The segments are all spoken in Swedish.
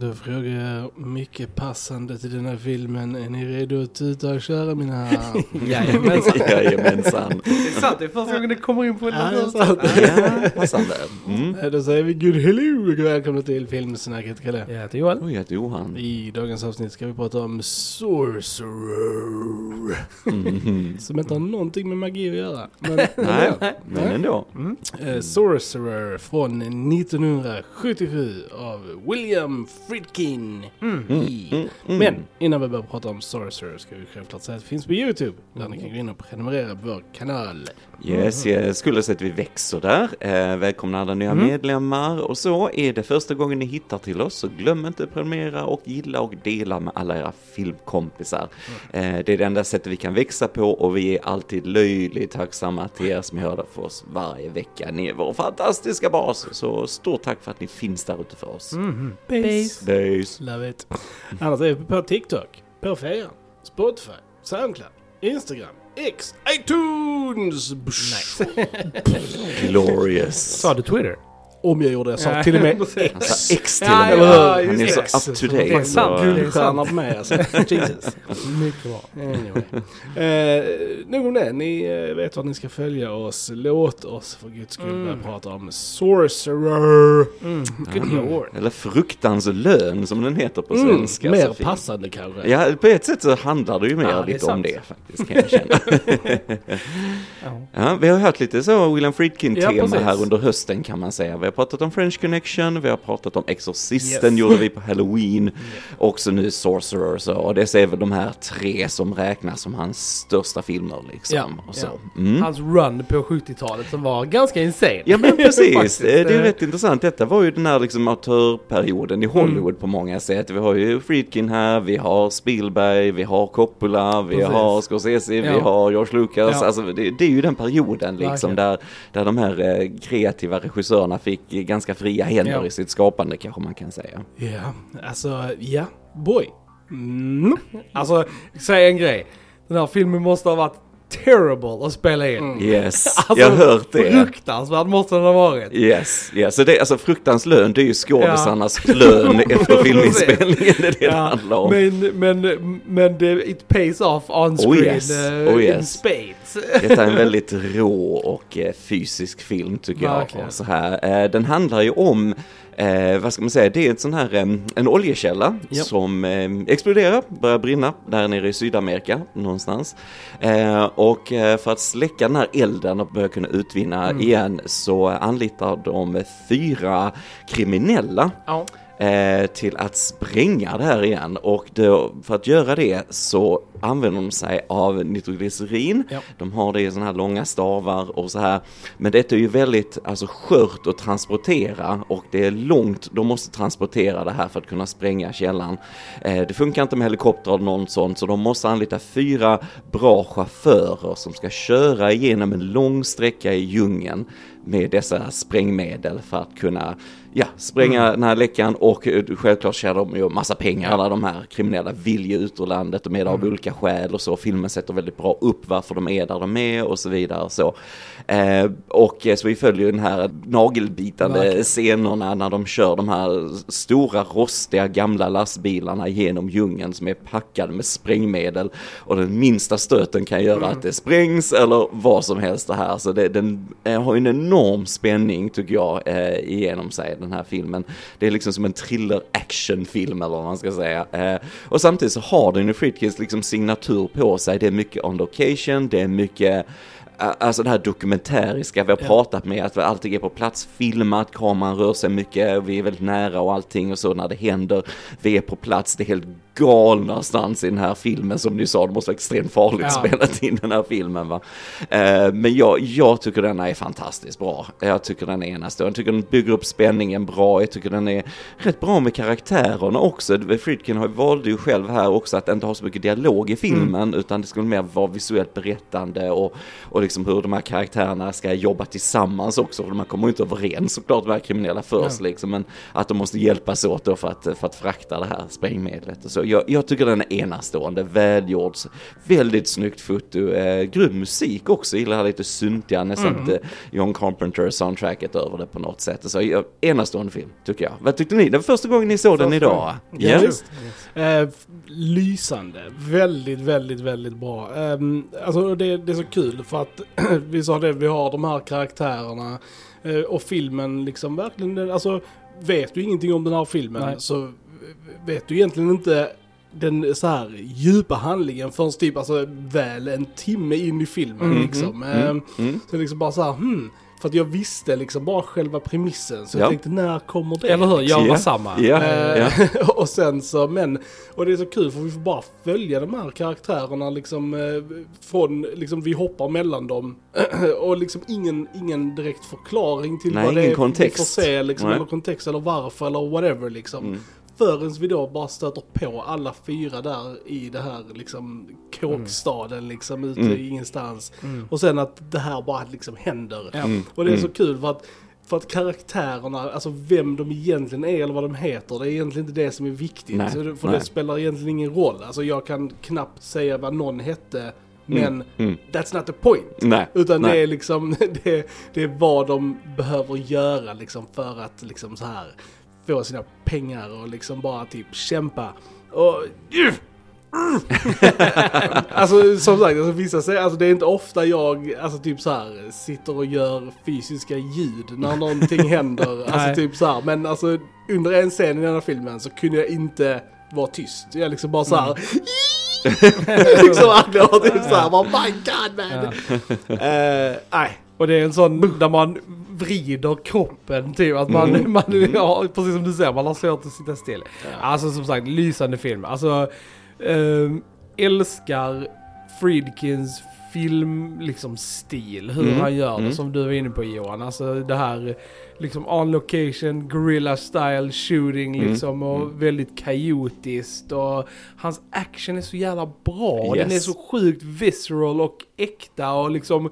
Då frågar jag mycket passande till den här filmen. Är ni redo att tuta och köra mina herrar? Jajamensan. Jajamensan. Det är sant, det är första gången det kommer in på en Ja. Ja, passande. Mm. Då säger vi good hello och välkomna till Filmsnacket Kalle. Jag heter Johan. Oj, jag heter Johan. I dagens avsnitt ska vi prata om Sorcerer. Mhm. Som inte har någonting med magi att göra. Men, Nej, men ändå. Eh, Sorcerer från 1977 av William Friedkin. I- Men innan vi börjar prata om Sorcerer ska vi självklart säga att det finns på Youtube. Där ni kan gå in och prenumerera på vår kanal. Yes, jag skulle säga att vi växer där. Eh, välkomna alla nya medlemmar. Och så är det första gången ni hittar till oss så glöm inte att prenumerera och gilla och dela med alla era filmkompisar. Eh, det är det enda sättet vi kan växa på och vi är alltid löjligt tacksamma till er som hör för oss varje vecka. Ni är vår fantastiska bas. Så stort tack för att ni finns där ute för oss. Base. Böjs. Love it. Annars är vi på TikTok, på Fejan, Spotify, Soundcloud, Instagram, X, iTunes. Nice. Glorious. Sa du Twitter? Om jag gjorde det, jag sa till och med. X. Alltså, X till och med. ja, Han är så up to Det är date. sant, det är Guldstjärna på mig alltså. Jesus. Mycket bra. Anyway. Eh, nog om det, ni eh, vet vart ni ska följa oss. Låt oss för guds skull börja prata om Sorcerer. Good lord. Eller fruktans lön som den heter på svenska. Mm, mer så fint. passande kanske. Ja, på ett sätt så handlar det ju mer Ja, det är lite om sant. det faktiskt kan jag känna. Ja. ja, vi har hört lite så William Friedkin-tema Ja, precis. här under hösten kan man säga. Vi har pratat om French Connection, vi har pratat om Exorcisten Yes. gjorde vi på Halloween. Också nu Sorcerer så, och det är väl de här tre som räknas som hans största filmer liksom. Ja, ja. Mm. Hans run på 70-talet som var ganska insane. Ja men precis, det är eh. rätt intressant. Detta var ju den här liksom autörperioden i Hollywood på många sätt. Vi har ju Friedkin här, vi har Spielberg, vi har Coppola, vi Precis. har Scorsese, vi Ja. har George Lucas. Alltså det, det är ju den perioden liksom Verkligen. där, där de här eh, kreativa regissörerna fick ganska fria händer Ja. i sitt skapande kanske man kan säga. Ja, alltså ja, boy. Mm. Alltså, säg en grej. Den här filmen måste ha varit terrible att spela in. Yes, Alltså, jag har hört det. Fruktansvärd måste den ha varit. Yes, yes. Så det, alltså fruktans lön, det är ju skådisarnas lön efter filminspelningen, det är det det handlar om. men, men, men det, it pays off on screen yes. eh, Oh, in yes. spades. Detta är en väldigt rå och eh, fysisk film tycker jag. Verkligen. Så här. Eh, den handlar ju om, eh, vad ska man säga, det är en sån här, en oljekälla Ja. som eh, exploderar, börjar brinna där nere i Sydamerika någonstans. Eh, och eh, för att släcka den här elden och börja kunna utvinna igen så anlitar de fyra kriminella Ja. Eh, till att spränga det här igen och då, för att göra det så använder de sig av nitroglycerin. Ja. De har det i sådana här långa stavar och så här. Men detta är ju väldigt alltså, skört att transportera och det är långt. De måste transportera det här för att kunna spränga källan. Eh, det funkar inte med helikopter eller något sånt så de måste anlita fyra bra chaufförer som ska köra igenom en lång sträcka i djungeln med dessa sprängmedel för att kunna ja, spränga den här läckan och eh, självklart tjänar de ju massa pengar. Alla de här kriminella vill ju ut ur landet, de är där av olika skäl och så. Filmen sätter väldigt bra upp varför de är där de är och så vidare. och Så. Eh, och eh, så vi följer ju den här nagelbitande Verkligen. scenerna när de kör de här stora rostiga gamla lastbilarna genom djungeln som är packade med sprängmedel och den minsta stöten kan göra att det sprängs eller vad som helst det här. Så det, den eh, har ju en enorm spänning tycker jag eh, igenom sig den här filmen. Det är liksom som en thriller actionfilm eller vad man ska säga. Eh, och samtidigt så har den ju Friedkins liksom signatur på sig. Det är mycket on location, det är mycket Ä- Alltså det här dokumentäriska, vi har pratat med att allting är på plats filmat, kameran rör sig mycket, vi är väldigt nära och allting och så när det händer. Vi är på plats, det är helt galna stans i den här filmen som ni sa, det måste vara extremt farligt Ja. spelat in den här filmen va. Eh, men jag, jag tycker denna är fantastiskt bra. Jag tycker den är enastående, jag tycker den bygger upp spänningen bra, jag tycker den är rätt bra med karaktärerna också. Friedkin har- valde ju själv här också att inte ha så mycket dialog i filmen utan det skulle mer vara visuellt berättande och, och liksom hur de här karaktärerna ska jobba tillsammans också. För man kommer ju inte överens såklart de här kriminella först liksom. Men att de måste hjälpas åt då för att, för att frakta det här sprängmedlet. Och så. Jag, jag tycker den är enastående, välgjord, väldigt snyggt foto, eh, grym musik också. Jag gillar det här lite syntiga, nästan Mm. lite John Carpenter soundtracket över det på något sätt. Så, enastående film tycker jag. Vad tyckte ni? Det var första gången ni såg den Första idag? Ja, visst. Eh, lysande. Väldigt, väldigt, väldigt bra. Um, alltså det, det är så kul för att vi sa det, vi har de här karaktärerna eh, och filmen liksom verkligen, den- alltså vet du ingenting om den här filmen Nej. så vet du egentligen inte den så här djupa handlingen förrän typ alltså väl en timme in i filmen Mm, liksom. mm, Ehm, mm. Så liksom bara så här, hmm. För att jag visste liksom bara själva premissen. Så Ja. jag tänkte, när kommer det? Eller hur? Gör Ja. samma. Ja, Eh, ja. och sen så, men, och det är så kul för vi får bara följa de här karaktärerna liksom eh, från, liksom vi hoppar mellan dem och liksom ingen, ingen direkt förklaring till Nej, vad det är kontext. vi får se liksom, Nej. eller kontext eller varför eller whatever liksom. Mm. Förrän vi då bara stöter på alla fyra där i det här liksom kåkstaden liksom ute Mm. i ingenstans. Och sen att det här bara liksom händer. Mm. Och det är så Mm. kul för att, för att karaktärerna, alltså vem de egentligen är eller vad de heter, det är egentligen inte det som är viktigt. Nej, för nej. det spelar egentligen ingen roll. Alltså jag kan knappt säga vad någon hette, men mm. that's not the point. Nej. Utan nej. det är liksom, det, det är vad de behöver göra liksom för att liksom så här få sina pengar och liksom bara typ kämpa. Och... alltså som sagt, alltså, vissa säger, alltså det är inte ofta jag, alltså typ så här sitter och gör fysiska ljud när någonting händer. Alltså typ så här, men alltså under en scen i den här filmen så kunde jag inte vara tyst. Jag liksom bara så här. liksom verkligen och typ så här, bara my god man. Eh, Nej, Och det är en sån där man vrider kroppen typ. Att man, man ja, precis som du säger, man har svårt att sitta still. Alltså som sagt, lysande film. Alltså, ehm, älskar Friedkins film, liksom stil. Hur Mm, han gör det, mm. som du var inne på Johan. Alltså det här, liksom on location, guerrilla style shooting Mm, liksom. Och väldigt kaotiskt. Och hans action är så jävla bra. och Den är Yes. så sjukt visceral och äkta och liksom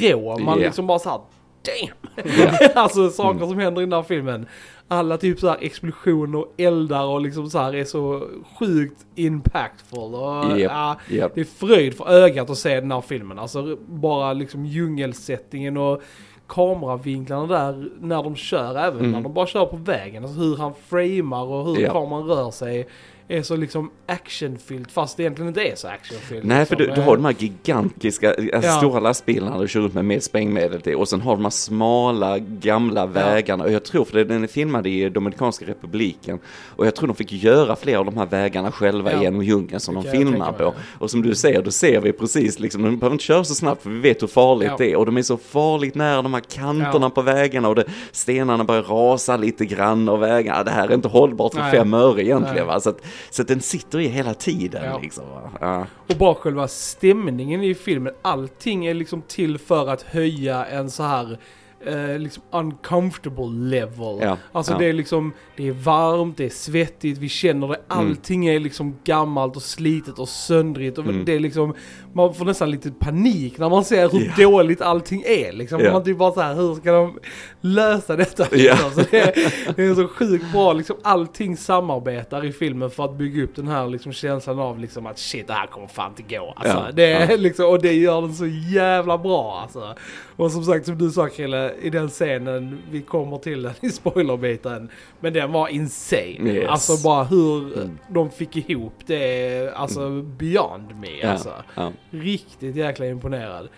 rå. Man Ja. liksom bara såhär, damn! alltså saker som händer i den här filmen. Alla typ såhär explosioner och eldar och liksom så här är så sjukt impactful. Och, Japp, ja, japp. Det är fröjd för ögat att se den här filmen. Alltså bara liksom djungelsättningen och kameravinklarna där när de kör, även Mm. när de bara kör på vägen. Alltså hur han framar och hur Ja. kameran rör sig. Är så liksom actionfyllt fast det egentligen inte är så actionfyllt. Nej, för du, liksom. du har de här gigantiska, alltså Ja. stora lastbilarna du kör runt med med sprängmedel till och sen har de här smala gamla vägarna och jag tror, för den är filmad i Dominikanska republiken och jag tror de fick göra flera av de här vägarna själva Ja. genom djungeln som Det de filmar på. Och som du ser, då ser vi precis liksom, de behöver inte köra så snabbt för vi vet hur farligt Ja. det är och de är så farligt nära de här kanterna Ja. på vägarna och det, stenarna börjar rasa lite grann och vägarna, det här är inte hållbart för Nej. fem öre egentligen Nej. va? Så att, så att den sitter i hela tiden Ja. liksom. Ja. Och bara själva stämningen i filmen, allting är liksom till för att höja en så här eh, liksom uncomfortable level. Ja, Alltså ja. det är liksom, det är varmt, det är svettigt, vi känner det, allting är liksom gammalt och slitet och söndrigt och Mm. det är liksom, man får nästan lite panik när man ser hur Ja. dåligt allting är liksom. Ja. Man typ bara så här, hur ska de lösa detta? Ja. Liksom? Så det, är, det är så sjukt bra, liksom allting samarbetar i filmen för att bygga upp den här liksom känslan av liksom att shit det här kommer fan inte gå. Alltså, Ja, det liksom, och det gör den så jävla bra alltså. Och som sagt som du sa Krille, i den scenen, vi kommer till den i spoilerbiten, men den var insane. Yes. Alltså bara hur Mm. de fick ihop det, alltså beyond me Ja, alltså. ja. Riktigt jäkla imponerad.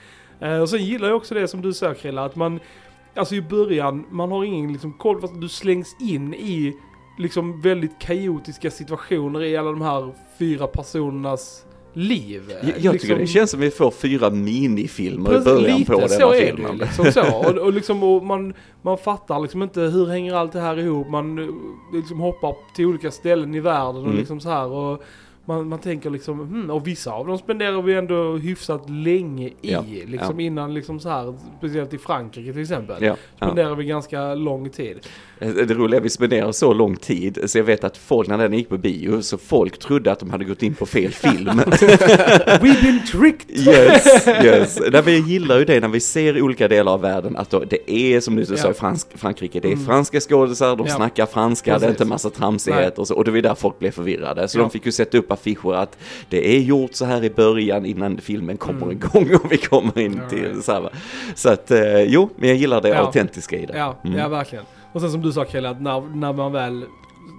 Eh, och sen gillar jag också det som du sa Krille, att man, alltså i början, man har ingen liksom koll, fast du slängs in i liksom väldigt kaotiska situationer i alla de här fyra personernas liv. Jag, jag liksom, tycker det känns som vi får fyra minifilmer i Precis, början lite på den här är filmen. det liksom så. Och, och, liksom, och man, man fattar liksom inte hur hänger allt det här ihop. Man eh, liksom hoppar till olika ställen i världen och Mm. liksom så här. Och man, man tänker liksom, hmm, och vissa av dem spenderar vi ändå hyfsat länge i. Ja, liksom ja. innan liksom så här, speciellt i Frankrike till exempel. Ja. Spenderar vi ganska lång tid. Eh, Det roliga är att vi spenderar så lång tid, så jag vet att folk när den gick på bio, så folk trodde att de hade gått in på fel film. We've been tricked! Yes, yes. Nej, jag gillar ju det när vi ser olika delar av världen, att då, det är som du sa i Fransk, Frankrike, det är franska skådisar, de snackar franska, det är Precis. inte massa tramsigheter och så, och det var där folk blev förvirrade. Så de fick ju sätta upp affischer att det är gjort så här i början innan filmen kommer igång och vi kommer in Mm. Till right. så här va. Så att, eh, jo, men jag gillar det Ja. autentiska i det. Ja, Mm. ja verkligen. Och sen som du sa Kalle, att när, när man väl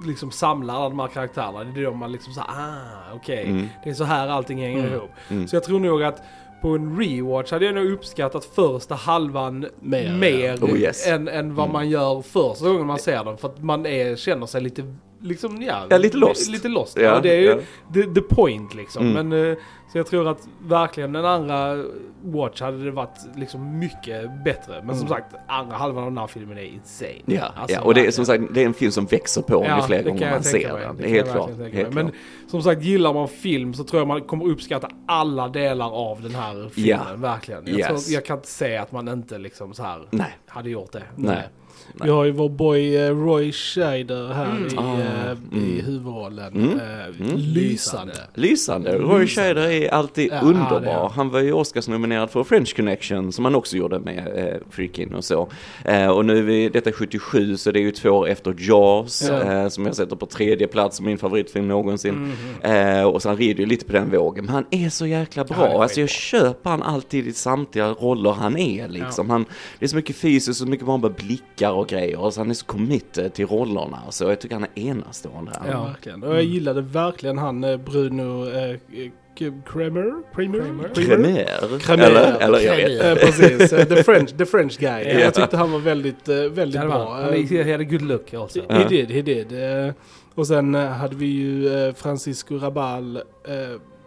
liksom samlar alla de här karaktärerna, det är då man liksom såhär, ah okej, Mm. det är så här allting hänger Mm. ihop. Mm. Så jag tror nog att på en rewatch hade jag nog uppskattat första halvan Mer, mer. Oh, yes. än, än vad man gör första gången man ser den. För att man är, känner sig lite, liksom ja, Ja, lite lost. Lite lost. Ja, Ja, det är ju ja. the, the point liksom. Mm. Men, eh, så jag tror att verkligen den andra watch hade det varit liksom mycket bättre. Men som sagt, andra halvan av den här filmen är insane. Ja, Alltså, ja, och det är som sagt, det är en film som växer på Ja, ju fler gånger man ser den. Det är helt klart. Helt. Men som sagt, gillar man film så tror jag man kommer uppskatta alla delar av den här filmen. Verkligen. Jag, Yes. tror, jag kan inte säga att man inte liksom så här Nej. hade gjort det. Nej. Vi har ju vår boy eh, Roy Scheider här i, Ah, eh, i mm. huvudrollen. Mm. Eh, Mm. Lysande. Lysande. Roy Scheider är alltid Ja, underbar. är Han var ju Oscarsnominerad för French Connection som han också gjorde med eh, Freakin och så. Eh, och nu är vi, detta är 77 så det är ju två år efter Jaws Ja. eh, som jag sätter på tredje plats som min favoritfilm någonsin. Mhm. Eh, och så han rider ju lite på den vågen. Men han är så jäkla bra. Ja, alltså jag köper han alltid i samtliga roller han är liksom. Han, det är så mycket fysiskt, så mycket bara med blickar och grejer. Och så han är så committed till rollerna. Så jag tycker han är enastående. Ja, verkligen. Och jag gillade verkligen han eh, Bruno eh, K- Kramer? Kramer? Kramer. Kremer. Kramer. Eller, eller jag vet Eh, precis, eh, the, French, the French guy. Ja. Jag tyckte han var väldigt, eh, väldigt hade bra. Han är- he had a good look also. Ja. He did, he did. Eh, och sen eh, hade vi ju eh, Francisco Rabal eh,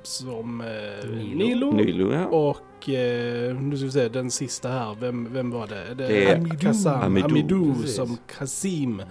som eh, Nilo. Nilo. Ja. Och eh, nu ska vi se, den sista här, vem, vem var det? Det är Amidou. Kassam, Amidou, Amidou, som Kasim.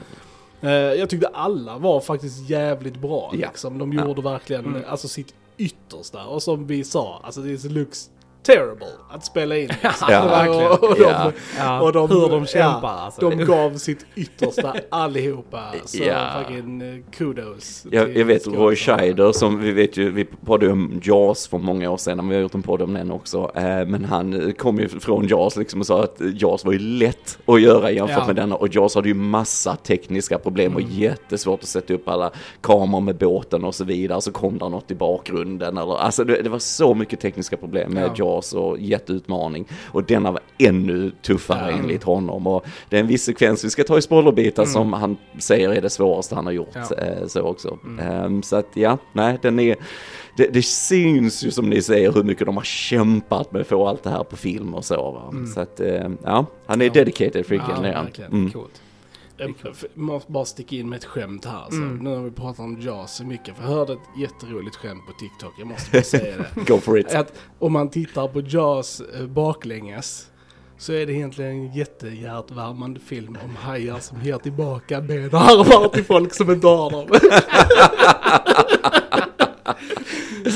Eh, jag tyckte alla var faktiskt jävligt bra. Ja. Liksom. De Ja. gjorde verkligen Mm. alltså, sitt yttersta. Och som vi sa, alltså det looks terrible att spela in. Alltså, Ja. Och, och de, Ja. Ja, och de, hur de kämpar ja, alltså. De gav sitt yttersta allihopa. Så Ja. fucking eh, kudos. Jag, jag vet Roy. Scheider som vi vet ju, vi poddade om Jaws för många år sedan, vi har gjort en podd om den också. Eh, men han eh, kom ju från Jaws liksom och sa att Jaws var ju lätt att göra jämfört Ja. med denna. Och Jaws hade ju massa tekniska problem och Mm. jättesvårt att sätta upp alla kameror med båten och så vidare. Så kom det något i bakgrunden eller, alltså det, det var så mycket tekniska problem med Ja. Jaws och jätteutmaning. Och denna var ännu tuffare Ja. enligt honom. Och det är en viss sekvens vi ska ta i spoilerbitar som han säger är det svåraste han har gjort. Ja. Eh, så också. Ehm, så att ja, nej den är, det, det syns ju som ni säger hur mycket de har kämpat med att få allt det här på film och så va. Så att eh, ja, han är Ja. dedicated freaking Ja, verkligen. Mm. Coolt. F- måste bara sticka in med ett skämt här. Så, Mm. Nu när vi pratar om Jaws så mycket. För jag hörde ett jätteroligt skämt på TikTok. Jag måste bara säga det. Go for it. Att om man tittar på Jaws eh, baklänges så är det egentligen en jättehjärtvärmande film om hajar som ger tillbaka ben och armar till folk som inte har dem.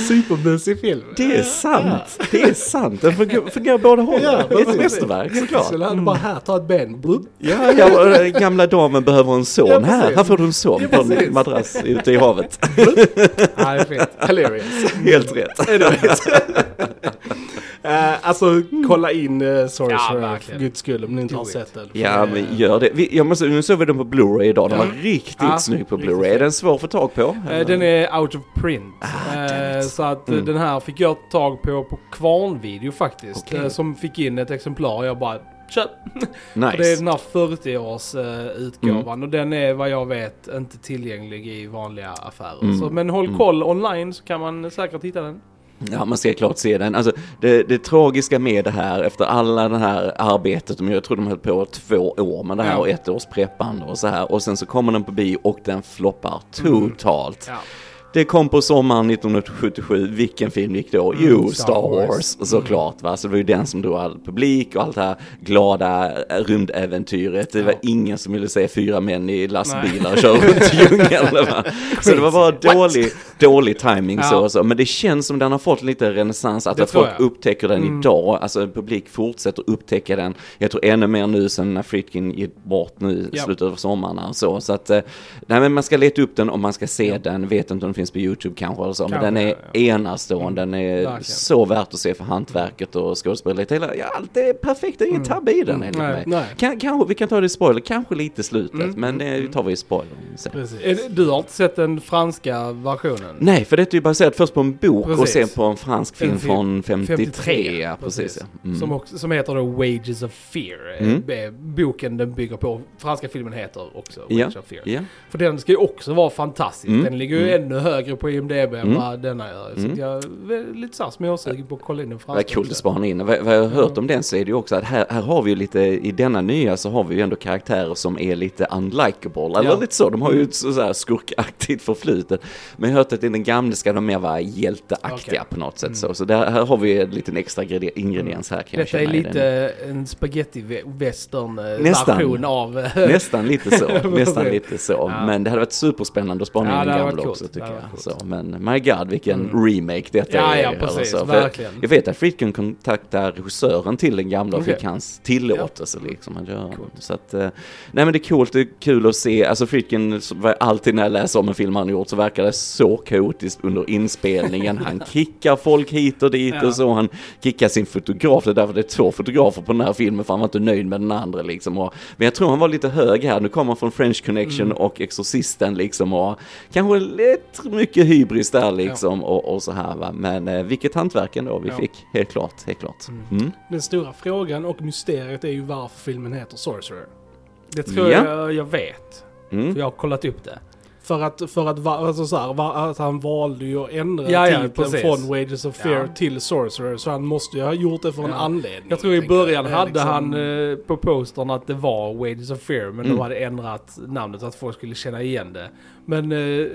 Supermysig film. Det är sant, det är sant. Den fungerar, fungerar båda hållen. Ja, det är ett mästerverk såklart. Så han bara här, ta ett ben. Blup. Ja, ja, den gamla damen behöver en son. Ja, här, här får du en son Ja, på en madrass ute i havet. Ja, det är fint. Hilarious. Helt rätt. Eh, alltså kolla in uh, Sorry Ja, för guds skull om ni inte Do har it. sett den. Ja, men gör det. Vi, jag måste, nu såg vi den på Blu-ray idag. Den var riktigt Ja, snygg på Blu-ray. Är den svår att få tag på? Eh, Den är out of print. Ah, så att Mm. den här fick jag tag på på Kvarnvideo faktiskt. Eh, Som fick in ett exemplar. Jag bara köp. Nice. Och det är den här 40-års eh, utgåvan och den är vad jag vet inte tillgänglig i vanliga affärer. Mm. Så, men håll Mm. koll online så kan man säkert hitta den. Ja, man ska klart se den. Alltså, det, det tragiska med det här, efter alla det här arbetet, jag tror de höll på två år med det här Ja. och ett års preppande och så här. Och sen så kommer den på bio och den floppar totalt. Ja. Det kom på sommaren 1977, vilken film gick då? Mm, jo, Star Star, Wars. Wars, såklart va. Så det var ju den som drog all publik och allt det här glada eh, rymdäventyret. Det var Ja. ingen som ville se fyra män i lastbilar köra runt i djungeln. Så det var bara dålig, dålig timing Ja. så och så. Men det känns som den har fått lite renässans, att, att folk jag. upptäcker den Mm. idag. Alltså publik fortsätter upptäcka den. Jag tror ännu mer nu sen när Friedkin gick bort nu i Ja. slutet av sommaren och så. Så att, eh, nej men man ska leta upp den om man ska se den. Vet inte om den finns på YouTube kanske eller så. Men den är ja, ja. enastående. Den är Verkligen. så värt att se för hantverket och skådespeleriet. Ja, allt är perfekt. Det är ingen tabbe i den enligt Mm. Mig. Nej. Kan, vi kan ta det i spoiler, kanske lite i slutet. Mm. Men det tar vi i spoiler sen. Precis. Du har inte sett den franska versionen? Nej, för detta är ju baserat först på en bok och Precis. sen på en fransk film En från 53. 53, ja, precis. Ja. Mm. Som, också, som heter då Wages of Fear. Eh, Mm. Boken den bygger på, franska filmen heter också Ja, Wages of Fear. ja. För den ska ju också vara fantastisk. Mm, Den ligger ju mm. ännu högre på IMDB än Mm. vad denna gör. Så Mm. jag är lite såhär småsugen på att kolla in den franska. Vad kul också. att spana in. Vad, vad jag har hört om den så är det ju också att här, här har vi ju lite, i denna nya så har vi ju ändå karaktärer som är lite unlikable. Eller Ja. lite så, de har ju ett så så här skurkaktigt förflutet. Men jag har hört att i den gamla ska de mer vara hjälteaktiga Okej. på något sätt så. Så där, här har vi en liten extra gredi- ingrediens här kan jag Detta är känna i den. lite en spaghetti-western Nästan. version av... eh, Nästan lite så, nästan lite så. Ja. Men det hade varit superspännande att spana Ja, in den gamla också coolt. Tycker jag. Så, men my god vilken Mm. remake detta Ja, är. ja, precis, så. För verkligen. Jag vet att Friedkin kontaktade regissören till den gamla och Okej. fick hans tillåtelse liksom att göra. Så att, eh, nej men det är coolt, det är kul att se, alltså Friedkin, var alltid när jag läser om en film han har gjort så verkar det så kaotiskt under inspelningen. Han kickar folk hit och dit Ja. och så, han kickar sin fotograf, det är därför det är två fotografer på den här filmen för han var inte nöjd med den andra liksom. Och, men jag tror han var lite hög här, nu kommer han från French Connection Mm. och Exorcisten liksom och kanske lite mycket hybris där liksom och, och så här va. Men eh, vilket hantverk ändå vi Ja. fick, helt klart, helt klart. Mm. Den stora frågan och mysteriet är ju varför filmen heter Sorcerer. Det tror Ja. jag jag vet. Mm. För jag har kollat upp det. För att, för att, alltså så här, att han valde ju att ändra Ja, ja, titeln precis. från Wages of Fear Ja. till Sorcerer. Så han måste ju ha gjort det för en anledning. Jag tror i början är hade liksom- han eh, på postern att det var Wages of Fear, men Mm. de hade ändrat namnet så att folk skulle känna igen det. Men eh,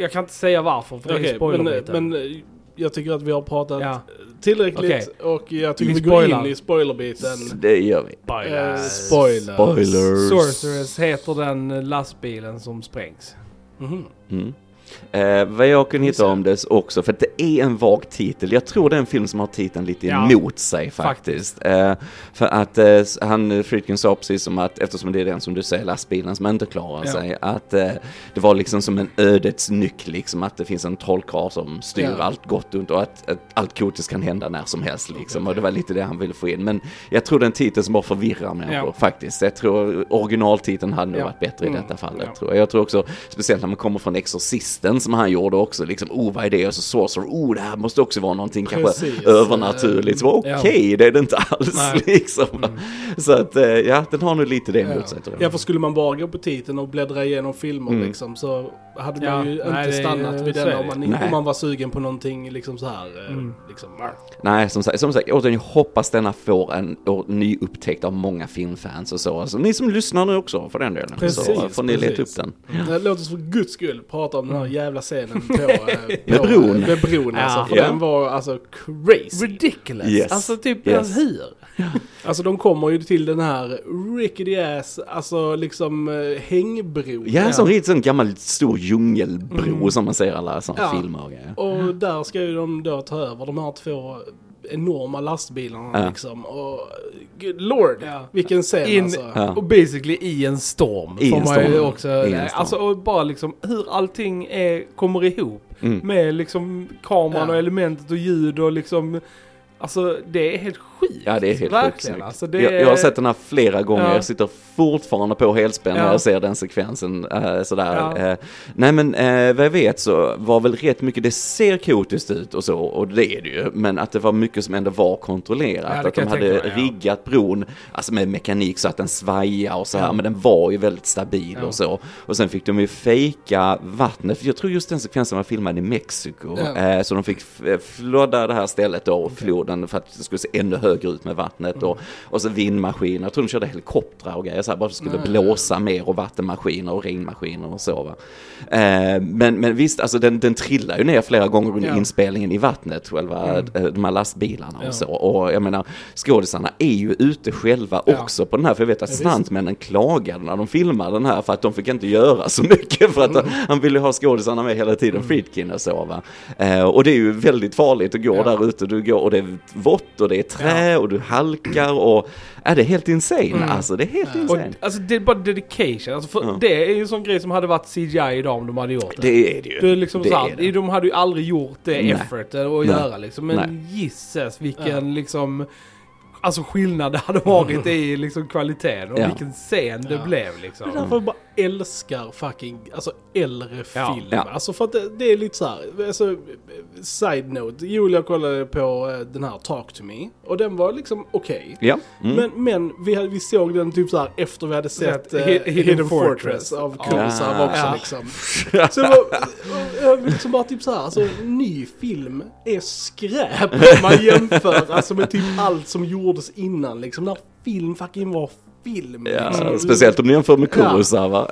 jag kan inte säga varför, för det är men, men eh, jag tycker att vi har pratat Ja. tillräckligt och jag tycker Vi vi, går in i spoilerbiten. Det gör vi. Eh, spoilers. Spoilers. Sorceress heter den lastbilen som sprängs. Mhm. Mm. Eh, vad jag kunde hitta om det också, för det är en vag titel. Jag tror det är en film som har titeln lite Ja. emot sig faktiskt. Eh, för att eh, han, Friedkin sa precis som att, eftersom det är den som du säger, lastbilen som inte klarar Ja. sig, att eh, det var liksom som en ödets nyck, liksom att det finns en trollkarl som styr Ja. allt gott ont och att, att allt kotiskt kan hända när som helst liksom. Och det var lite det han ville få in. Men jag tror det är en titel som bara förvirrar människor faktiskt. Jag tror originaltiteln hade nog varit bättre i Mm. detta fallet. Tror jag. jag tror också, speciellt när man kommer från Exorcisten som han gjorde också, liksom, oh vad är det? Och så Sorcerer, oh det här måste också vara någonting kanske Precis. övernaturligt. Så Ja. okej, det är det inte alls Nej. liksom. Så att, eh, ja, den har nog lite det Ja. emot sig tror Ja, för skulle man bara gå på titeln och bläddra igenom filmer Mm. liksom så hade Ja, man ju nej, inte stannat vid den om det. man, om man var sugen på någonting liksom så här. eh, Mm. Liksom. Nej, som sagt, som sagt återigen, jag hoppas denna får en ny upptäckt av många filmfans och så. Alltså, ni som lyssnar nu också för den delen. Precis, så får ni leta upp den. Ja. Låt oss för guds skull prata om den här jävla scenen på, eh, på Med bron. Med bron alltså, Ja. för Ja. den var alltså crazy. Ridiculous! Yes. Alltså typ, Yes. hur? Alltså de kommer ju till den här rickety ass, alltså liksom eh, hängbro. Ja, som riktigt sån gammal stor djungelbro Mm. som man ser i alla såna Ja. filmer och grejer. Och där ska ju de då ta över de här två enorma lastbilarna Ja. liksom. Och good lord, Ja. vilken scen In, alltså. Ja. Och basically i en storm. I får en man ju storm. också, I en storm. alltså och bara liksom hur allting är, kommer ihop. Mm. Med liksom kameran Ja. och elementet och ljud och liksom Alltså det är helt sjukt. Ja, det är helt sjukt Verkligen. Alltså, jag, jag har sett den här flera gånger, Ja. jag sitter fortfarande på helspänn när Ja. jag ser den sekvensen. eh, sådär. Ja. Eh, nej men eh, vad jag vet så var väl rätt mycket, det ser kaotiskt ut och så, och det är det ju, men att det var mycket som ändå var kontrollerat. Ja, att de hade mig, riggat bron, alltså med mekanik så att den svajar och så här, men den var ju väldigt stabil och så. Och sen fick de ju fejka vattnet, för jag tror just den sekvensen var filmad i Mexiko, så de fick flodda det här stället då, och floden, för att det skulle se ännu högre ut med vattnet Mm. och, och så vindmaskiner, jag tror de körde helikoptrar och grejer. Så här, bara skulle blåsa mer och vattenmaskiner och regnmaskiner och så. Eh, men, men visst, alltså den, den trillar ju ner flera gånger under Ja. inspelningen i vattnet, själva Mm. eh, de här lastbilarna Ja. och så. Och jag menar, skådisarna är ju ute själva Ja. också på den här, för jag vet att visst. stuntmännen klagade när de filmade den här för att de fick inte göra så mycket för att Mm. han ville ha skådisarna med hela tiden, Friedkin och så va. Eh, och det är ju väldigt farligt att gå där ute, du går och det är vått och det är trä och du halkar och, är det är helt insane alltså, det är helt Och, insane. alltså det är bara dedication. Alltså för Ja. Det är ju en sån grej som hade varit CGI idag om de hade gjort det. Det är det ju. Det är liksom Det så här, är det. De hade ju aldrig gjort det Nej. effort att Nej. göra liksom. Men Nej. gisses vilken liksom... Alltså skillnad det hade varit i liksom kvaliteten och Ja. vilken scen det Ja. blev Det är liksom. därför bara älskar fucking, alltså äldre Ja. film. Ja. Alltså för att det, det är lite så här, alltså side note. Julia kollade på eh, den här Talk to Me och den var liksom okej. Ja. Mm. Men, men vi, hade, vi såg den typ så här efter vi hade sett eh, Hidden Hidden, Fortress. Fortress, av Ja. Kurosawa också Ja. liksom. Så jag var liksom bara typ så här, alltså ny film är skräp om man jämför alltså med typ allt som gjordes innan liksom. När film fucking var film. Ja, liksom. speciellt om ni jämför med Ja. Kurosawa.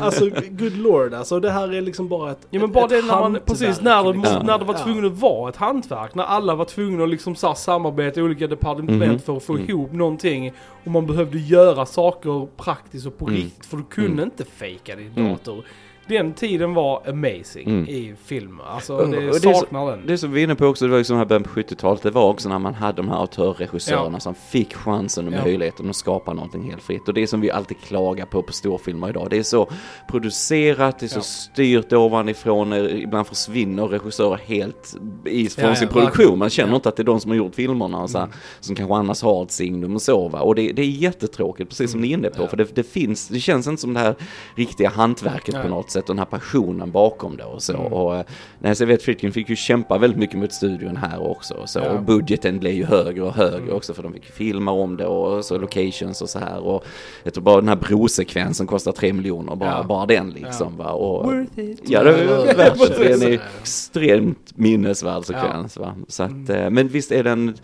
Alltså, good lord alltså. Det här är liksom bara ett Ja men bara ett det när man, precis när det, liksom. när det var tvungen att vara ett hantverk. När alla var tvungna att liksom så här samarbeta i olika departement Mhm. för att få Mm. ihop någonting. Och man behövde göra saker praktiskt och på Mm. riktigt för du kunde Mm. inte fejka din Mm. dator. Den tiden var amazing Mm. i film. Alltså Mm. det det är så- saknar den. Det som vi är inne på också, det var ju som här början på 70-talet, det var också när man hade de här autörregissörerna som fick chansen och Ja. möjligheten att skapa någonting helt fritt. Och det som vi alltid klagar på på storfilmer idag, det är så producerat, det är så Ja. styrt ovanifrån, eh, ibland försvinner regissörer helt i, från Ja, sin ja, produktion. Man känner Ja. inte att det är de som har gjort filmerna och så här, som kanske annars har ett signum och så va. Och det, det är jättetråkigt, precis som ni är inne på, Ja. för det, det finns, det känns inte som det här riktiga hantverket på något sätt och den här passionen bakom det och så. Mm. Och, eh, nej, så jag vet Friedkin fick ju kämpa väldigt mycket mot studion här också. Och, så. Ja. och budgeten blev ju högre och högre Mm. också för de fick filma om det och så locations och så här. Och jag tror bara den här brosekvensen kostar tre miljoner, bara, Ja. bara den liksom. Va? Och, Worth it. Ja, det är Ja, precis. Det är en extremt minnesvärd sekvens. Va? Så att, eh, men visst är den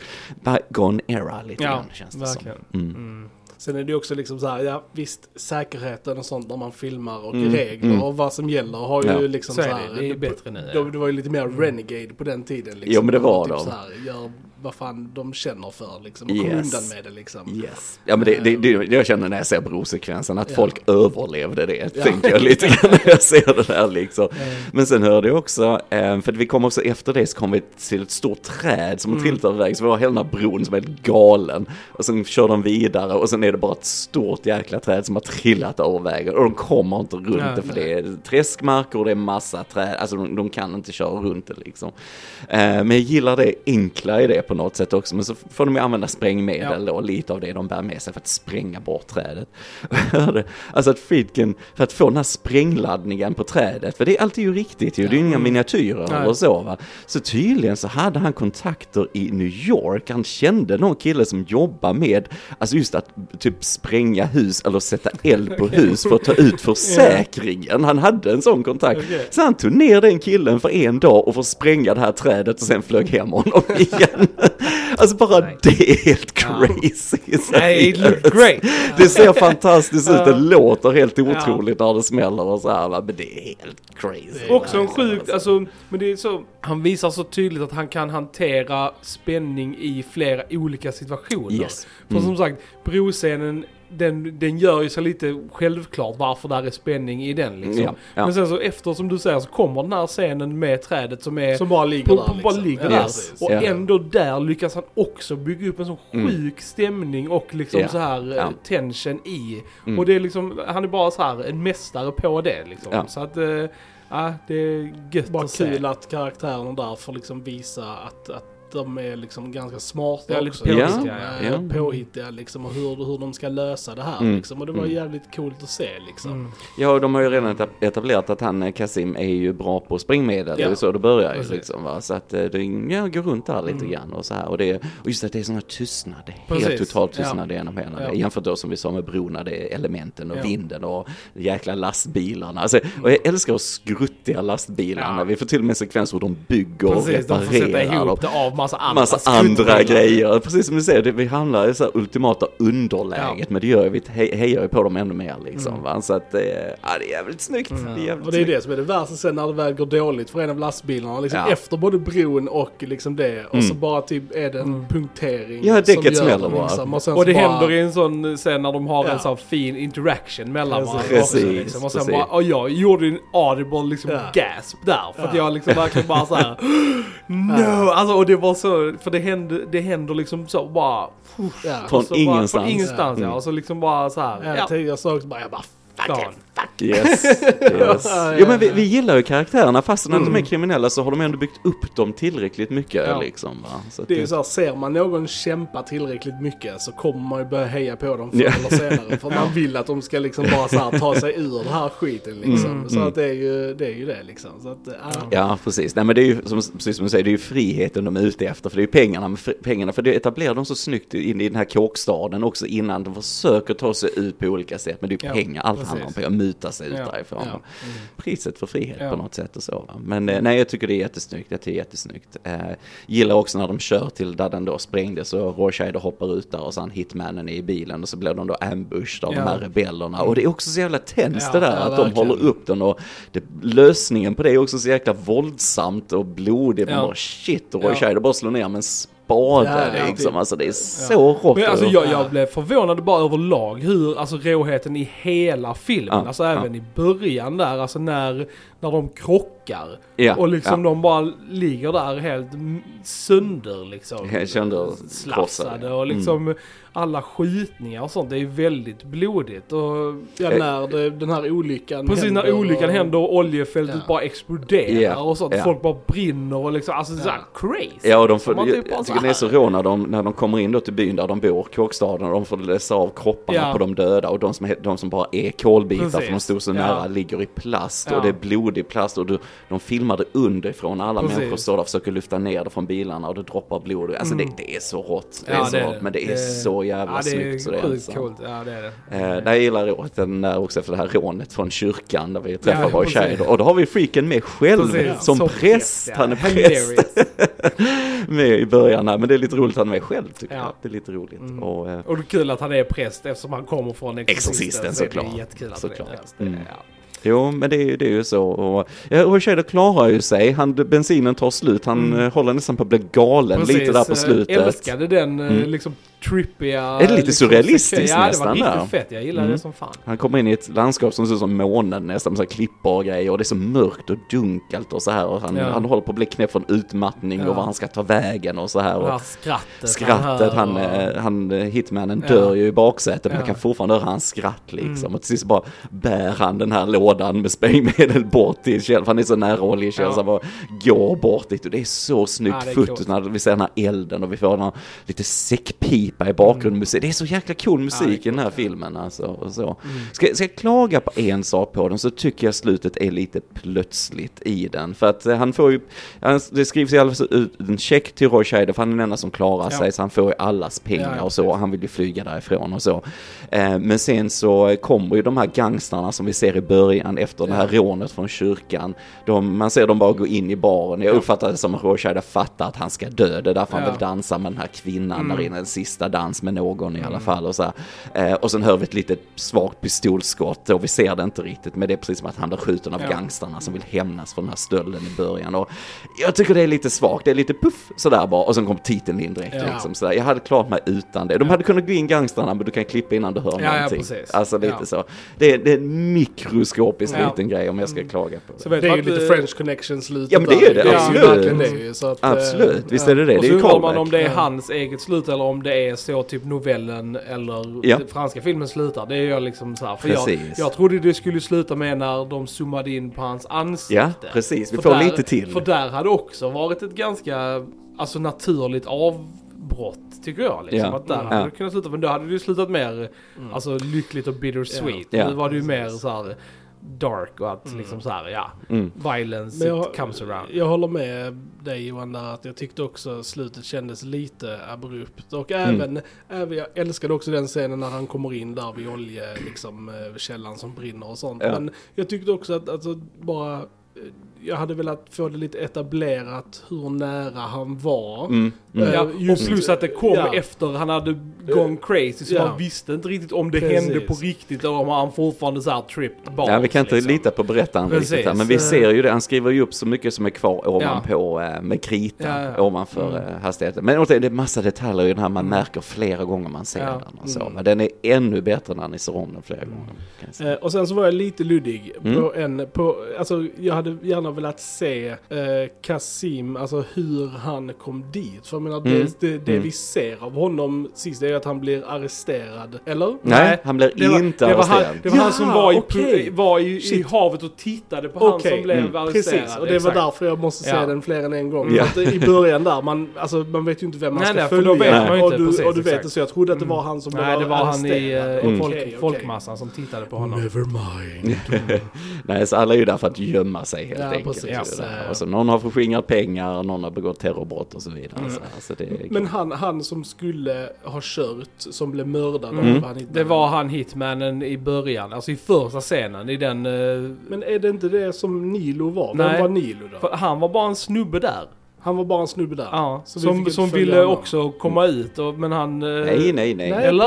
bygone era lite Ja, grann känns det verkligen. som. Mm. Sen är det också liksom så här, ja visst säkerheten och sånt när man filmar och Mm, regler mm. och vad som gäller har ju Ja. liksom Så så, är här. det, det är bättre nu. då, det var ju lite mer renegade på den tiden liksom. Jo, men det var typ de. Så här, gör vad fan de känner för liksom och Yes. kom undan med det liksom. Yes. Ja men det, det, det, jag känner när jag ser brosekvensen att Ja. folk överlevde det, Ja. tänker jag lite grann när jag ser det där liksom. Mm. Men sen hörde jag också, eh, för vi kom också efter det så kom vi till ett stort träd som har trillat över vägen, så vi har hela den här bron som är helt galen. Och sen kör de vidare och sen är det bara ett stort jäkla träd som har trillat över vägen och de kommer inte runt Ja, det för det är träskmarker och det är massa träd, alltså de, de kan inte köra runt det liksom. Men jag gillar det enkla i det på något sätt också, men så får de ju använda sprängmedel och lite av det de bär med sig för att spränga bort trädet. Alltså att Friedkin, för att få den här sprängladdningen på trädet, för det är alltid ju riktigt ju, det är ju inga miniatyrer Nej. och så va. Så tydligen så hade han kontakter i New York, han kände någon kille som jobbar med, alltså just att typ spränga hus eller sätta eld på hus för att ta ut försäkringen. Han hade en sån kontakt. Okej. Så han tog ner den killen för en dag och får spränga det här trädet och sen flög hem honom igen. Alltså bara Nej. det är helt Ja. crazy. Nej, it looked great. Det ser fantastiskt ut, det Ja. låter helt Ja. otroligt när det smäller och så här, men det är helt crazy. Också en nice, sjukt, alltså, men det är så, han visar så tydligt att han kan hantera spänning i flera olika situationer. Yes. För Mm. som sagt, broscenen, den, den gör ju så lite självklart varför där är spänning i den liksom. Ja, ja. Men sen så efter som du säger så kommer den här scenen med trädet som är Som bara ligger på, där på, bara liksom. ligger Ja, där. Och Ja. ändå där lyckas han också bygga upp en sån Mm. sjuk stämning och liksom Ja. så här Ja. eh, tension i. Mm. Och det är liksom, han är bara så här en mästare på det liksom. Ja. Så att, ja det är gött Bara att se. kul att karaktärerna där får liksom visa att, att de är liksom ganska smarta Ja, också. påhittiga, liksom, ja. Ja. Påhittiga liksom och hur, hur de ska lösa det här Mm. liksom. Och det var Mm. jävligt coolt att se liksom. Mm. Ja, och de har ju redan eta- etablerat att han, eh, Kasim, är ju bra på springmedel. Det är Ja. så det börjar ju Precis. liksom va. Så att eh, det ja, går runt där lite Mm. grann och så här. Och, det, och just att det är här tystnad. Det är Precis. helt totalt Ja. tystnad genom hela Ja. det. Jämfört då som vi sa med brona, det är elementen och Ja. vinden och jäkla lastbilarna. Alltså, och jag älskar skruttiga lastbilarna. Ja. Vi får till och med sekvenser hur de bygger och Precis, de får sätta reparerar. ihop dem. det av massa andra massa andra grejer. Precis som du säger, det, vi hamnar i så här ultimata underläget. Ja. Men det gör vi he- hejar ju på dem ännu mer liksom. Mm. Va? Så att det, är- ja, det är jävligt snyggt. Det är jävligt Och det är snyggt. det som är det värsta sen när det väl går dåligt för en av lastbilarna. Liksom Ja. Efter både bron och liksom det. Och så bara typ är det en punktering. Ja, däcket smäller bara. Liksom. Och, Och det bara, händer i en sån sen när de har en sån fin interaction mellan varandra Precis, också. Liksom. Och sen precis. bara, och jag gjorde en audible liksom Ja. gasp där. För att Ja. jag liksom verkligen bara såhär No! Alltså och det var så, för det händer, det händer liksom så bara Ja. Från Bara, ingenstans. från ingenstans ja. Mm. Och så liksom bara så här. Ja, Ja, tidigare sa också bara, jag bara fuck fuck Yes, yes. Ja, Jo men vi, ja. vi gillar ju karaktärerna fast när de är kriminella så har de ändå byggt upp dem tillräckligt mycket Ja. liksom. Va? Så Det är ju så här, ser man någon kämpa tillräckligt mycket så kommer man ju börja heja på dem förr Ja. eller senare. För man vill att de ska liksom bara så här, ta sig ur den här skiten liksom. Mm, så mm. att det är ju det, är ju det liksom. Så att, ja. Ja, precis. Nej, men det är ju som, precis som du säger, det är ju friheten de är ute efter. För det är ju pengarna, pengarna för det etablerar de så snyggt in i den här kåkstaden också innan de försöker ta sig ut på olika sätt. Men det är ju Ja, pengar, allt precis. handlar om pengar, muta sig ut Ja, därifrån. ja. Priset för frihet Ja. på något sätt och så. Va? Men eh, nej, jag tycker det är jättesnyggt. Jag tycker det är jättesnyggt. Eh, gillar också när de kör till där den då sprängdes och Rorscheider hoppar ut där och sen hitmannen är i bilen och så blir de då ambushed av de här rebellerna. Och det är också så jävla Ja, det där att de verkligen. håller upp den och det, lösningen på det är också så jäkla våldsamt och blodigt. Man Ja. bara shit Scheider bara slår ner med en spade Ja, ja, liksom. typ. Alltså det är så rått. Men alltså jag, jag blev förvånad bara överlag hur, alltså råheten i hela filmen, alltså även i början där, alltså när, när de krockar. Ja, och liksom ja. de bara ligger där helt sönder liksom. Slafsade och liksom alla skjutningar och sånt, det är väldigt blodigt och... ja, när det, den här olyckan Precis när händer olyckan och- händer och oljefältet Ja. bara exploderar Ja, och sånt. ja. Folk bara brinner och liksom, alltså såhär crazy. Ja, och de får, jag, typ jag tycker det är så rå när de, när de kommer in då till byn där de bor, kåkstaden, och de får läsa av kropparna Ja. på de döda och de som, de som bara är kolbitar Precis. för de stod så Ja. nära ligger i plast Ja. och det är blodig plast och du, de filmar det underifrån. Alla Precis. människor står där och försöker lyfta ner det från bilarna och det droppar blod. Alltså det, det är så rått. Det är så rått, men det är så jävla ja, det snyggt. Så det är sjukt coolt. Ja, det är det. Eh, där jag gillar råt, den där också efter det här rånet från kyrkan där vi träffar Ja, vår tjej. Och då har vi freaken med själv Precis, som så präst. ja. Han är präst med i början här. Men det är lite roligt han är med själv tycker Ja. jag. Det är lite roligt. Mm. Och, eh, Och det är kul att han är präst eftersom han kommer från Exorcisten. Exorcisten, så det är såklart. jättekul att han är Såklart. präst. Mm. Ja. Jo, men det är, ju- det är ju så. Och, ja, och Shader klarar ju sig. Han, bensinen tar slut. Han Mm. eh, håller nästan på att bli galen lite där på eh, slutet. älskade den eh, Mm. liksom trippiga... Är det lite liksom, surrealistiskt Ja, det nästan var där? riktigt fett. Jag gillade Mm. det som fan. Han kommer in i ett landskap som ser ut som månen nästan med klippor och grejer och det är så mörkt och dunkelt och så här och han, Ja. han håller på att bli knäpp från utmattning Ja. och var han ska ta vägen och så här. Det Och här skrattet, skrattet, han, han, eh, hitmanen Ja. dör ju i baksätet men Ja. man kan fortfarande höra hans skratt liksom. Mm. Och till sist bara bär han den här lådan med sprängmedel bort till Kjell, för han är så nära oljekäll Ja. bara går bort dit och det är så snyggt Ja, fotot när vi ser den här elden och vi får den här lite säckpipa i bakgrunden. musik. Det är så jäkla cool musik Mm. Ja, i den här filmen alltså. Och så. Mm. Ska, ska jag klaga på en sak på den så tycker jag slutet är lite plötsligt i den. För att eh, han får ju, han- det skrivs i alla fall ut en check till Roy Scheider för han är den enda som klarar sig så han får ju allas pengar och så. Han vill ju flyga därifrån och så. Eh, men sen så kommer ju de här gangstrarna som vi ser i början efter det här rånet från kyrkan. De, man ser dem bara gå in i baren. Jag uppfattar det som att Scheider fattar att han ska dö. Det är därför han Ja. vill dansa med den här kvinnan Mm. där inne. En sista dans med någon i alla fall. Och, så. Eh, och sen hör vi ett litet svagt pistolskott och vi ser det inte riktigt. Men det är precis som att han blir skjuten av Ja. gangstrarna som vill hämnas för den här stölden i början. Och jag tycker det är lite svagt. Det är lite puff sådär bara. Och sen kom titeln in direkt. Ja. Liksom, sådär. Jag hade klarat mig utan det. De hade kunnat gå in gangstrarna men du kan klippa innan du hör Ja, ja, någonting. precis. Alltså lite Ja. så. Det är, det är en mikroskopisk Ja. liten grej om jag ska klaga på det. Så vet Det är ju lite French connection slutet Ja, men det är det, absolut. ju det ju, så att, eh, Absolut, visst är det det. Och Det så är ju undrar man om det är hans eget slut eller om det är så typ novellen eller Ja. franska filmen slutar. Det är jag liksom så här. För jag, Precis. jag trodde det skulle sluta med när de zoomade in på hans ansikte. Ja, precis. Vi För får där, lite till. För där hade också varit ett ganska alltså, naturligt avbrott tycker jag. Liksom. Ja. Att där Mm. hade Ja. det kunnat sluta, men då hade ju slutat mer alltså, lyckligt och bittersweet. Ja. Ja. Nu var det ju mer så här dark och att liksom så här, ja, Mm. violence Men jag, it comes around. jag håller med dig Johan där att jag tyckte också slutet kändes lite abrupt. Och Mm. även, även jag älskade också den scenen när han kommer in där vid olje, liksom eh, källan som brinner och sånt. Ja. Men jag tyckte också att alltså, bara jag hade velat få det lite etablerat hur nära han var. Mm, mm. Eh, Ja, och plus att det kom ja. efter han hade gone crazy så Ja. man visste inte riktigt om det Precis. hände på riktigt eller om han fortfarande så här tripped balls. Ja, vi kan inte liksom. lita på berättaren Precis. riktigt här, men vi ser ju det. Han skriver ju upp så mycket som är kvar ovanpå eh, med krita Ja, ja. ovanför eh, hastigheten. Men återigen, det är massa detaljer i den här man märker flera gånger man ser Ja. den. Och så. Mm. Men den är ännu bättre när ni ser om den flera gånger. Eh, och sen så var jag lite luddig Mm. på en, på, alltså jag hade gärna velat se eh, Kasim, alltså hur han kom dit. För jag menar, Mm. det, det, det Mm. vi ser av honom sist är att han blir arresterad. Eller? Nej, Nej, han blir Det var, inte det var, han, arresterad. det var han som var, i, okej. var i, i havet och tittade på han Okej, som blev mm. arresterad. Precis, och det var exakt. därför jag måste se Ja. den fler än en gång. Ja. I början där, man, alltså, man vet ju inte vem man Nej, ska nej, för följa. då vet man ju och inte, du, precis, och du vet det, så jag trodde att det var han som Nej, blev det var han i arresterad. eh, Mm. folk, okej. folkmassan som tittade på honom. Never mind. Nej, så alla är ju där för att gömma sig helt Ja, enkelt. precis. Så, Ja. och så någon har förskingrat pengar, någon har begått terrorbrott och så vidare. Så, alltså Men han, han som skulle ha kört, som blev mördad Mm. av han inte- Det var han hitmannen i början, alltså i första scenen i den... eh, Men är det inte det som Nilo var? Nej. Vem var Nilo då? för han var bara en snubbe där. Han var bara en snubbe där. Ja, som, som ville honom. också komma ut och, men han... eh, Nej, nej, nej. Nej, Eller?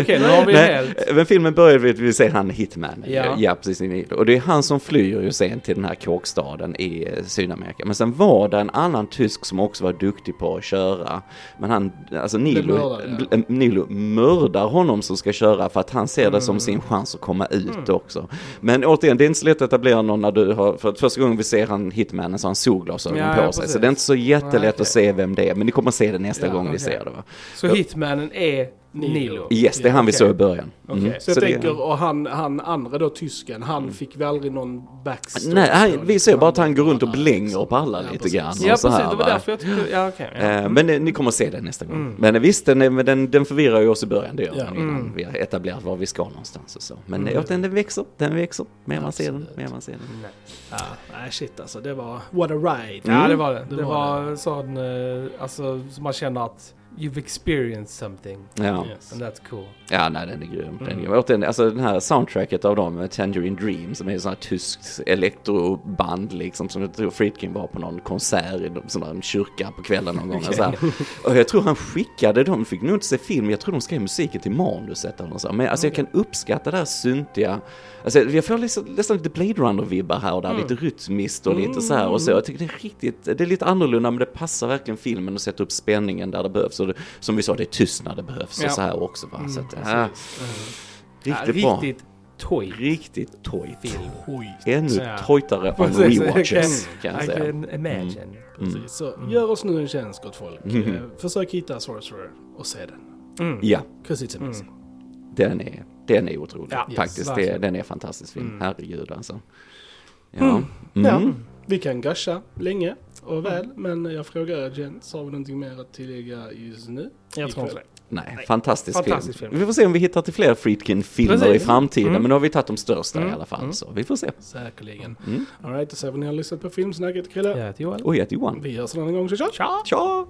Okej, nu har vi Nej, helt... men filmen börjar med att vi ser han Hitman. Ja. Ja. precis. Och det är han som flyr ju sen till den här kåkstaden i eh, Sydamerika. Men sen var det en annan tysk som också var duktig på att köra. Men han, alltså Nilo, mördade, ja. eh, Nilo mördar honom som ska köra för att han ser det Mm. som sin chans att komma ut också. Men återigen, det är inte så lätt att etablera någon när du har, för första gången vi ser han Hitmanen så har han solglasögon Ja, på ja, sig. Så det är inte så jättelätt Nej, att okej. se vem det är. Men ni kommer se det nästa Ja, gång ni okej. ser det va? Så hitmannen är Nilo? Yes, det är han vi såg i början. Mm. Okej. Så jag det- tänker, och han, han andra då, tysken, han fick väl aldrig någon backstory? Nej, han, så, vi ser bara att han går runt och blänger på alla Ja, lite precis. grann. Ja och precis, så här, det var va? därför jag tyckte... Ja okej. ja. Eh, Men eh, ni kommer att se det nästa gång. Mm. Men eh, visst, den, den, den förvirrar ju oss i början, det gör Ja. den innan Mm. vi har etablerat var vi ska någonstans och så. Men Mm. mm. den, den växer, den växer. Mer man ser den, mer man ser den. Nej. Ja, nej shit alltså, det var what a ride. Ja det var det. Det Det, var var, sån, eh, alltså så man känner att you've experienced something. Ja, Yes. And that's cool. ja nej den är grym. Den är Mm. Återigen, alltså den här soundtracket av dem, eh, Tangerine Dream, som är sånt här tyskt elektroband liksom, som jag tror Friedkin var på någon konsert i sån där kyrka på kvällen någon gång. här. Och jag tror han skickade dem, fick nog inte se film, jag tror de skrev musiken till manuset eller något. Men alltså jag kan uppskatta det här syntiga, alltså jag får liksom, nästan lite Blade Runner-vibbar här och där, Mm. lite rytmiskt och lite så här och så. Jag tycker det är riktigt, det är lite annorlunda men det passar verkligen filmen och sätta upp spänningen där det behövs. Det, som vi sa, det är tyst när det behövs Ja. och så här också va. Så Mm, att, ja, riktigt ja, bra. Riktigt toy. Riktigt. Oj. Ännu Ja. tojtare on Precis, rewatches I kan jag I säga. can imagine. Mm. Precis. Så gör oss nu en tjänst gott folk. Mhm. Eh, försök hitta Sorcerer och se den. Mm. Ja, 'Cause it's amazing. den är, den är otrolig. Ja, yes, Faktiskt, det, verkligen. den är fantastisk film. Mm. Herregud alltså. Ja. Mm. Mm. Ja, vi kan gusha länge och väl, men jag frågar er Jens, har vi någonting mer att tillägga just nu? Jag tror inte det. Nej, Nej. fantastisk, Fantastisk film. film. Vi får se om vi hittar till fler Friedkin-filmer i framtiden. Mm. Men nu har vi tagit de största Mm. i alla fall. Mm. Så vi får se. Säkerligen. Mm. Alright, då säger vi att ni har lyssnat på Filmsnacket Krille. Jag heter Johan. Och jag heter Johan. Vi hörs en annan gång, så tja! Tja! Tja!